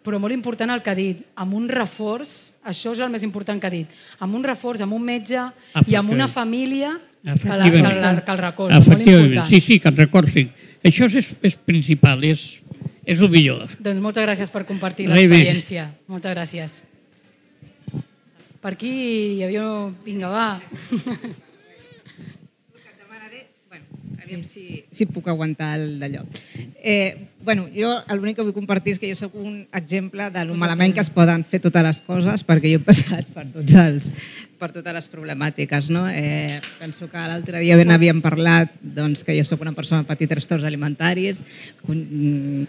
Però molt important el que ha dit, amb un reforç, això és el més important que ha dit, amb un reforç, amb un metge i amb una família que, la, que, la, que el recolza. Molt Efectivament, important. sí, sí, que et recordi. Això és, és principal, és, és el millor. Doncs moltes gràcies per compartir l'experiència. Moltes gràcies. Per aquí hi havia... Vinga, va. Aviam si, si puc aguantar el d'allò. Eh, bueno, jo l'únic que vull compartir és que jo sóc un exemple de lo malament que es poden fer totes les coses perquè jo he passat per, tots els, per totes les problemàtiques. No? Eh, penso que l'altre dia ben havíem parlat doncs, que jo sóc una persona amb petits trastorns alimentaris, con-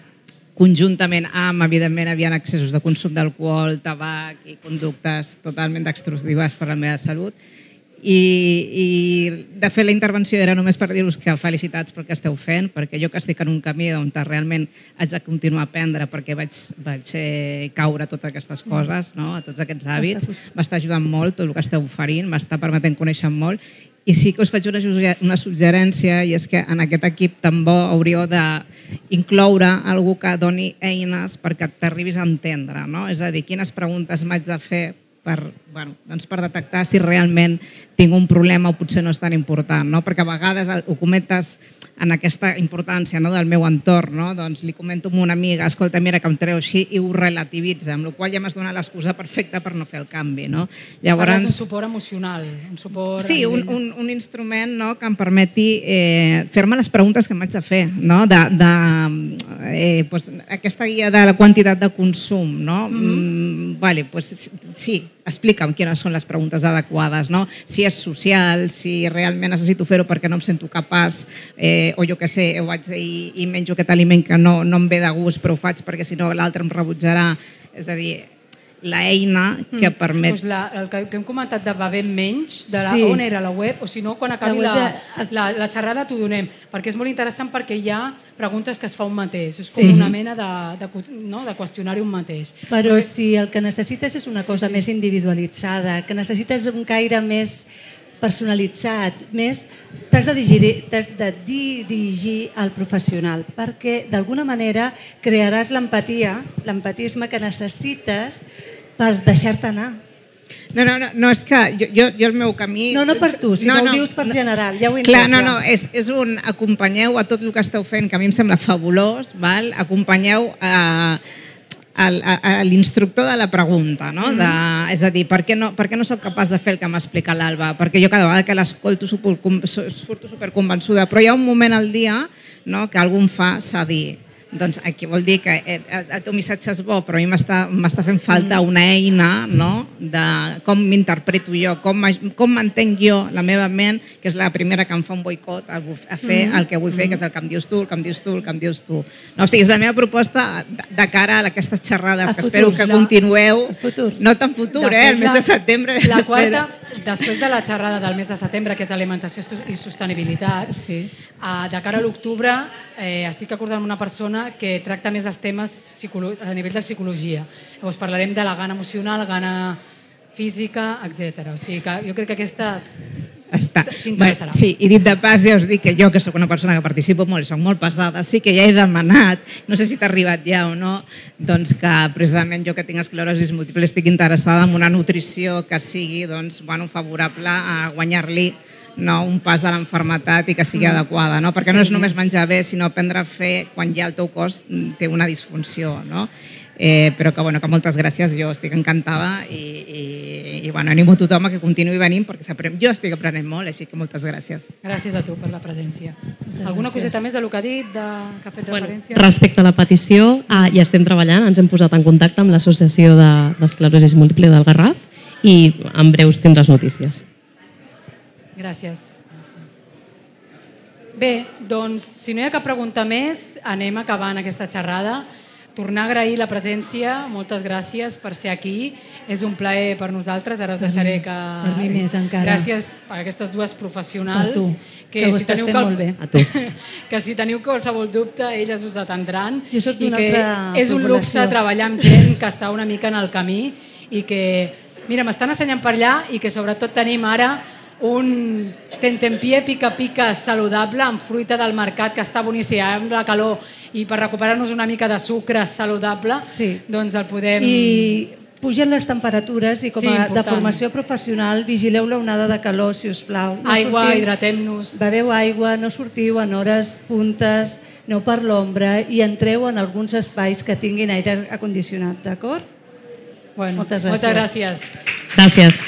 conjuntament amb, evidentment, havien excessos de consum d'alcohol, tabac i conductes totalment extrusives per a la meva salut. I, i de fet la intervenció era només per dir-vos que felicitats pel que esteu fent, perquè jo que estic en un camí on realment haig de continuar a aprendre perquè vaig, vaig eh, caure totes aquestes coses, no? a tots aquests hàbits, m'està ajudant molt tot el que esteu oferint, m'està permetent conèixer molt i sí que us faig una, una suggerència i és que en aquest equip tan bo hauríeu d'incloure algú que doni eines perquè t'arribis a entendre, no? És a dir, quines preguntes m'haig de fer per bueno, doncs per detectar si realment tinc un problema o potser no és tan important, no? perquè a vegades ho comentes en aquesta importància no, del meu entorn, no? doncs li comento a una amiga, escolta, mira que em treu així i ho relativitza, amb la qual ja m'has donat l'excusa perfecta per no fer el canvi. No? Parles d'un suport emocional, un suport... Sí, un, un, un instrument no, que em permeti eh, fer-me les preguntes que m'haig de fer, no? de, de eh, pues, aquesta guia de la quantitat de consum. No? Mm -hmm. vale, pues, sí, explica'm quines són les preguntes adequades, no? si és social, si realment necessito fer-ho perquè no em sento capaç, eh, o jo que sé, ho vaig i, i menjo aquest aliment que no, no em ve de gust, però ho faig perquè si no l'altre em rebutjarà. És a dir, la eina que Mm, permet... Doncs la, el que, que hem comentat de beber menys, de la, Sí. on era la web, o si no, quan acabi La la, la, la xerrada t'ho donem, perquè és molt interessant perquè hi ha preguntes que es fa un mateix, és com Sí. una mena de, de, no, de qüestionari un mateix. Però si el que necessites és una cosa més individualitzada, que necessites un caire més personalitzat, més t'has de, dirigir, de dirigir al professional, perquè d'alguna manera crearàs l'empatia, l'empatisme que necessites per deixar-te anar. No, no, no, no, és que jo, jo, jo el meu camí... No, no per tu, sinó ho dius per general, ja ho he Clar, no, no, és, és un acompanyeu a tot el que esteu fent, que a mi em sembla fabulós, val? acompanyeu a, a l'instructor de la pregunta, no? de, és a dir, per què no, per què no sóc capaç de fer el que m'explica l'Alba? Perquè jo cada vegada que l'escolto super, surto superconvençuda, però hi ha un moment al dia no, que algú em fa cedir. Doncs aquí vol dir que eh, el teu missatge és bo, però a mi m'està fent falta una eina no? de com m'interpreto jo, com, com m'entenc jo la meva ment, que és la primera que em fa un boicot a, a fer el que vull fer, que és el que em dius tu, el que em dius tu, el que em dius tu. No, o sigui, és la meva proposta de, cara a aquestes xerrades, A que futur, espero que la- continueu. futur. No tan futur, De eh? El mes de setembre. La quarta, després de la xerrada del mes de setembre, que és alimentació i sostenibilitat, Sí. eh, de cara a l'octubre eh, estic acordant amb una persona que tracta més els temes a nivell de psicologia. Llavors parlarem de la gana emocional, gana física, etc. O sigui que jo crec que aquesta Està. Sí, i dit de pas, ja us dic que jo, que sóc una persona que participo molt i soc molt pesada, sí que ja he demanat, no sé si t'ha arribat ja o no, doncs que precisament jo que tinc esclerosis múltiple estic interessada en una nutrició que sigui doncs, bueno, favorable a guanyar-li no, un pas a l'enfermetat i que sigui Mm. adequada, no? perquè no és només menjar bé, sinó aprendre a fer quan ja el teu cos té una disfunció. No? Eh, però que, bueno, que moltes gràcies, jo estic encantada i, i, i bueno, animo a tothom a que continuï venint perquè jo estic aprenent molt, així que moltes gràcies. Gràcies a tu per la presència. Alguna gràcies. coseta més de lo que ha dit, de, que ha fet Bueno, referència? respecte a la petició, ah, ja estem treballant, ens hem posat en contacte amb l'Associació de- d'Esclerosis Múltiple del Garraf i en breus tindràs notícies. Gràcies. Bé, doncs, si no hi ha cap pregunta més, anem acabant aquesta xerrada. Tornar a agrair la presència, moltes gràcies per ser aquí. És un plaer per nosaltres, ara us Per deixaré que... per mi més encara. Gràcies per aquestes dues professionals. Per tu, que ho estàs fent qual- molt bé. A tu. que si teniu qualsevol dubte, elles us atendran. Jo sóc i d'una que altra és un luxe treballar amb gent que està una mica en el camí i que, mira, m'estan assenyant per allà i que sobretot tenim ara un tentempié pica-pica saludable amb fruita del mercat que està boníssim, ara amb la calor i per recuperar-nos una mica de sucre saludable, Sí. doncs el podem... I pugen les temperatures i com Sí, a de important. formació professional vigileu l'onada de calor, si us plau. Aigua, sortiu- hidratem-nos. Beveu aigua, no sortiu en hores puntes, aneu per l'ombra i entreu en alguns espais que tinguin aire acondicionat, d'acord? Bueno, Moltes Moltes gràcies. gràcies. Gràcies.